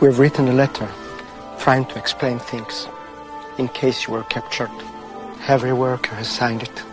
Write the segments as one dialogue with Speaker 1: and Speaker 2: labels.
Speaker 1: We've written a letter trying to explain things in case you were captured. Every worker has signed it.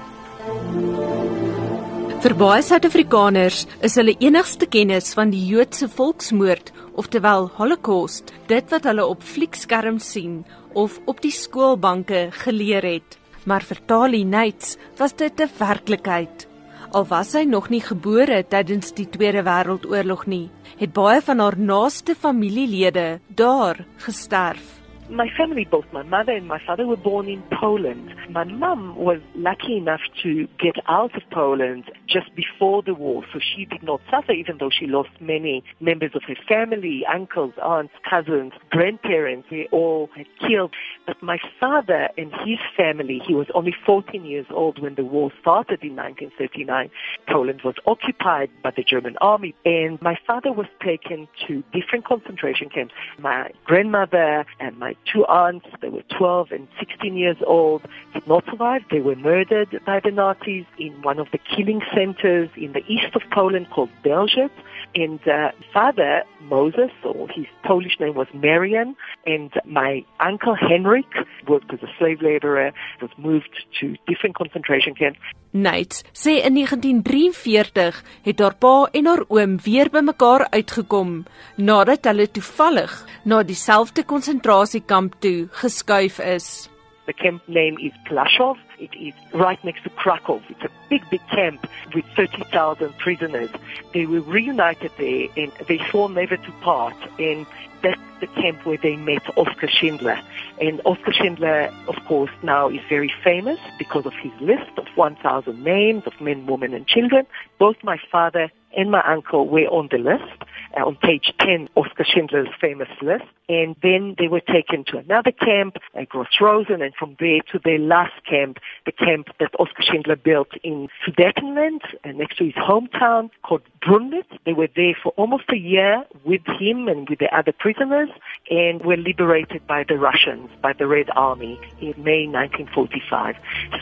Speaker 2: Vir baie Suid-Afrikaners is hulle enigste kennis van die Joodse volksmoord, oftewel Holocaust, dit wat hulle op fliekskerms sien of op die skoolbanke geleer het. Maar vir Tali Knights was dit 'n werklikheid. Al was sy nog nie gebore tydens die Tweede Wêreldoorlog nie, het baie van haar naaste familielede daar gesterf.
Speaker 3: My family, both my mother and my father, were born in Poland. My mum was lucky enough to get out of Poland just before the war, so she did not suffer, even though she lost many members of her family, uncles, aunts, cousins, grandparents. They all had killed. But my father and his family, he was only 14 years old when the war started in 1939. Poland was occupied by the German army, and my father was taken to different concentration camps. My grandmother and my two aunts, they were 12 and 16 years old, did not survive. They were murdered by the Nazis in one of the killing centers in the east of Poland called Belzec. And uh, father, Moses, or his Polish name was Marian, and my uncle Henrik worked as a slave laborer, was moved to different concentration camps.
Speaker 2: Knights sê in 1943 het haar pa en haar oom weer bymekaar uitgekom nadat hulle toevallig na dieselfde konsentrasiekamp toe geskuif is.
Speaker 3: The camp name is Plaszów. It is right next to Krakow. It's a big, big camp with 30,000 prisoners. They were reunited there and they swore never to part. And that's the camp where they met Oskar Schindler. And Oskar Schindler, of course, now is very famous because of his list of 1,000 names of men, women, and children. Both my father and my uncle were on the list uh, on page 10, Oskar Schindler's famous list. And then they were taken to another camp, uh, Gross-Rosen, and from there to their last camp, the camp that Oskar Schindler built in Sudetenland, uh, next to his hometown, called Brünnlitz. They were there for almost a year with him and with the other prisoners, and were liberated by the Russians, by the Red Army in May 1945.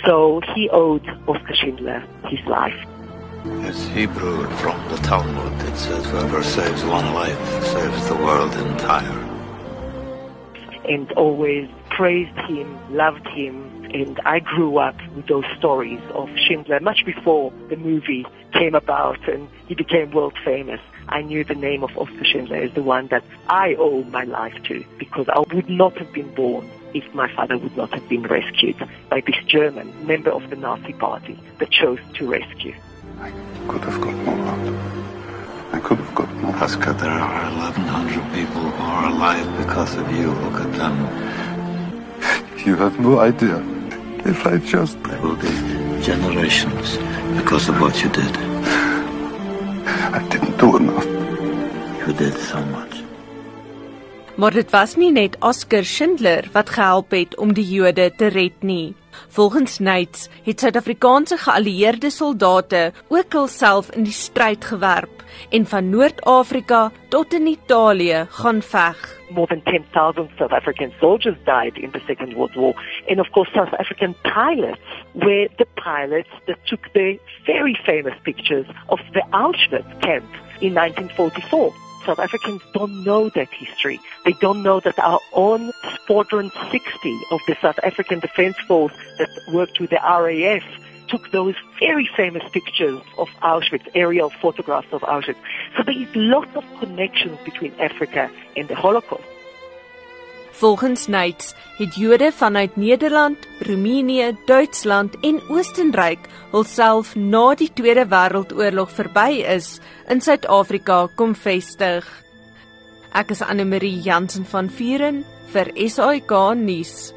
Speaker 3: So he owed Oskar Schindler his life.
Speaker 4: It's Hebrew from the Talmud. It says, whoever saves one life saves the world entire.
Speaker 3: And always praised him, loved him, and I grew up with those stories of Schindler much before the movie came about and he became world famous. I knew the name of Oskar Schindler as the one that I owe my life to because I would not have been born if my father would not have been rescued by this German member of the Nazi party that chose to rescue.
Speaker 5: I could have got more out. I could have got more.
Speaker 4: Oskar, there are 1,100 people who are alive because of you. Look at them.
Speaker 5: You have no idea. If I just.
Speaker 4: There will be generations because of what you did.
Speaker 5: I didn't do enough.
Speaker 4: You did so much.
Speaker 2: Maar dit was nie net Oscar Schindler wat gehelp het om die Jode te red nie. Volgens Knights het Suid-Afrikaanse geallieerde soldate ook hulself in die stryd gewerp en van Noord-Afrika tot in Italië gaan veg.
Speaker 3: More than 10,000 South African soldiers died in the Second World War. And of course, South African pilots were the pilots that took the very famous pictures of the Auschwitz camp in 1944. South Africans don't know that history. They don't know that our own Squadron 60 of the South African Defence Force that worked with the RAF took those very famous pictures of Auschwitz, aerial photographs of Auschwitz. So there is lots of connections between Africa and the Holocaust.
Speaker 2: Volgens Knights het Jode vanuit Nederland, Roemenië, Duitsland en Oostenryk hulself na die Tweede Wêreldoorlog verby is in Suid-Afrika kom vestig. Ek is Anne Marie Jansen van Vuren vir SAK nuus.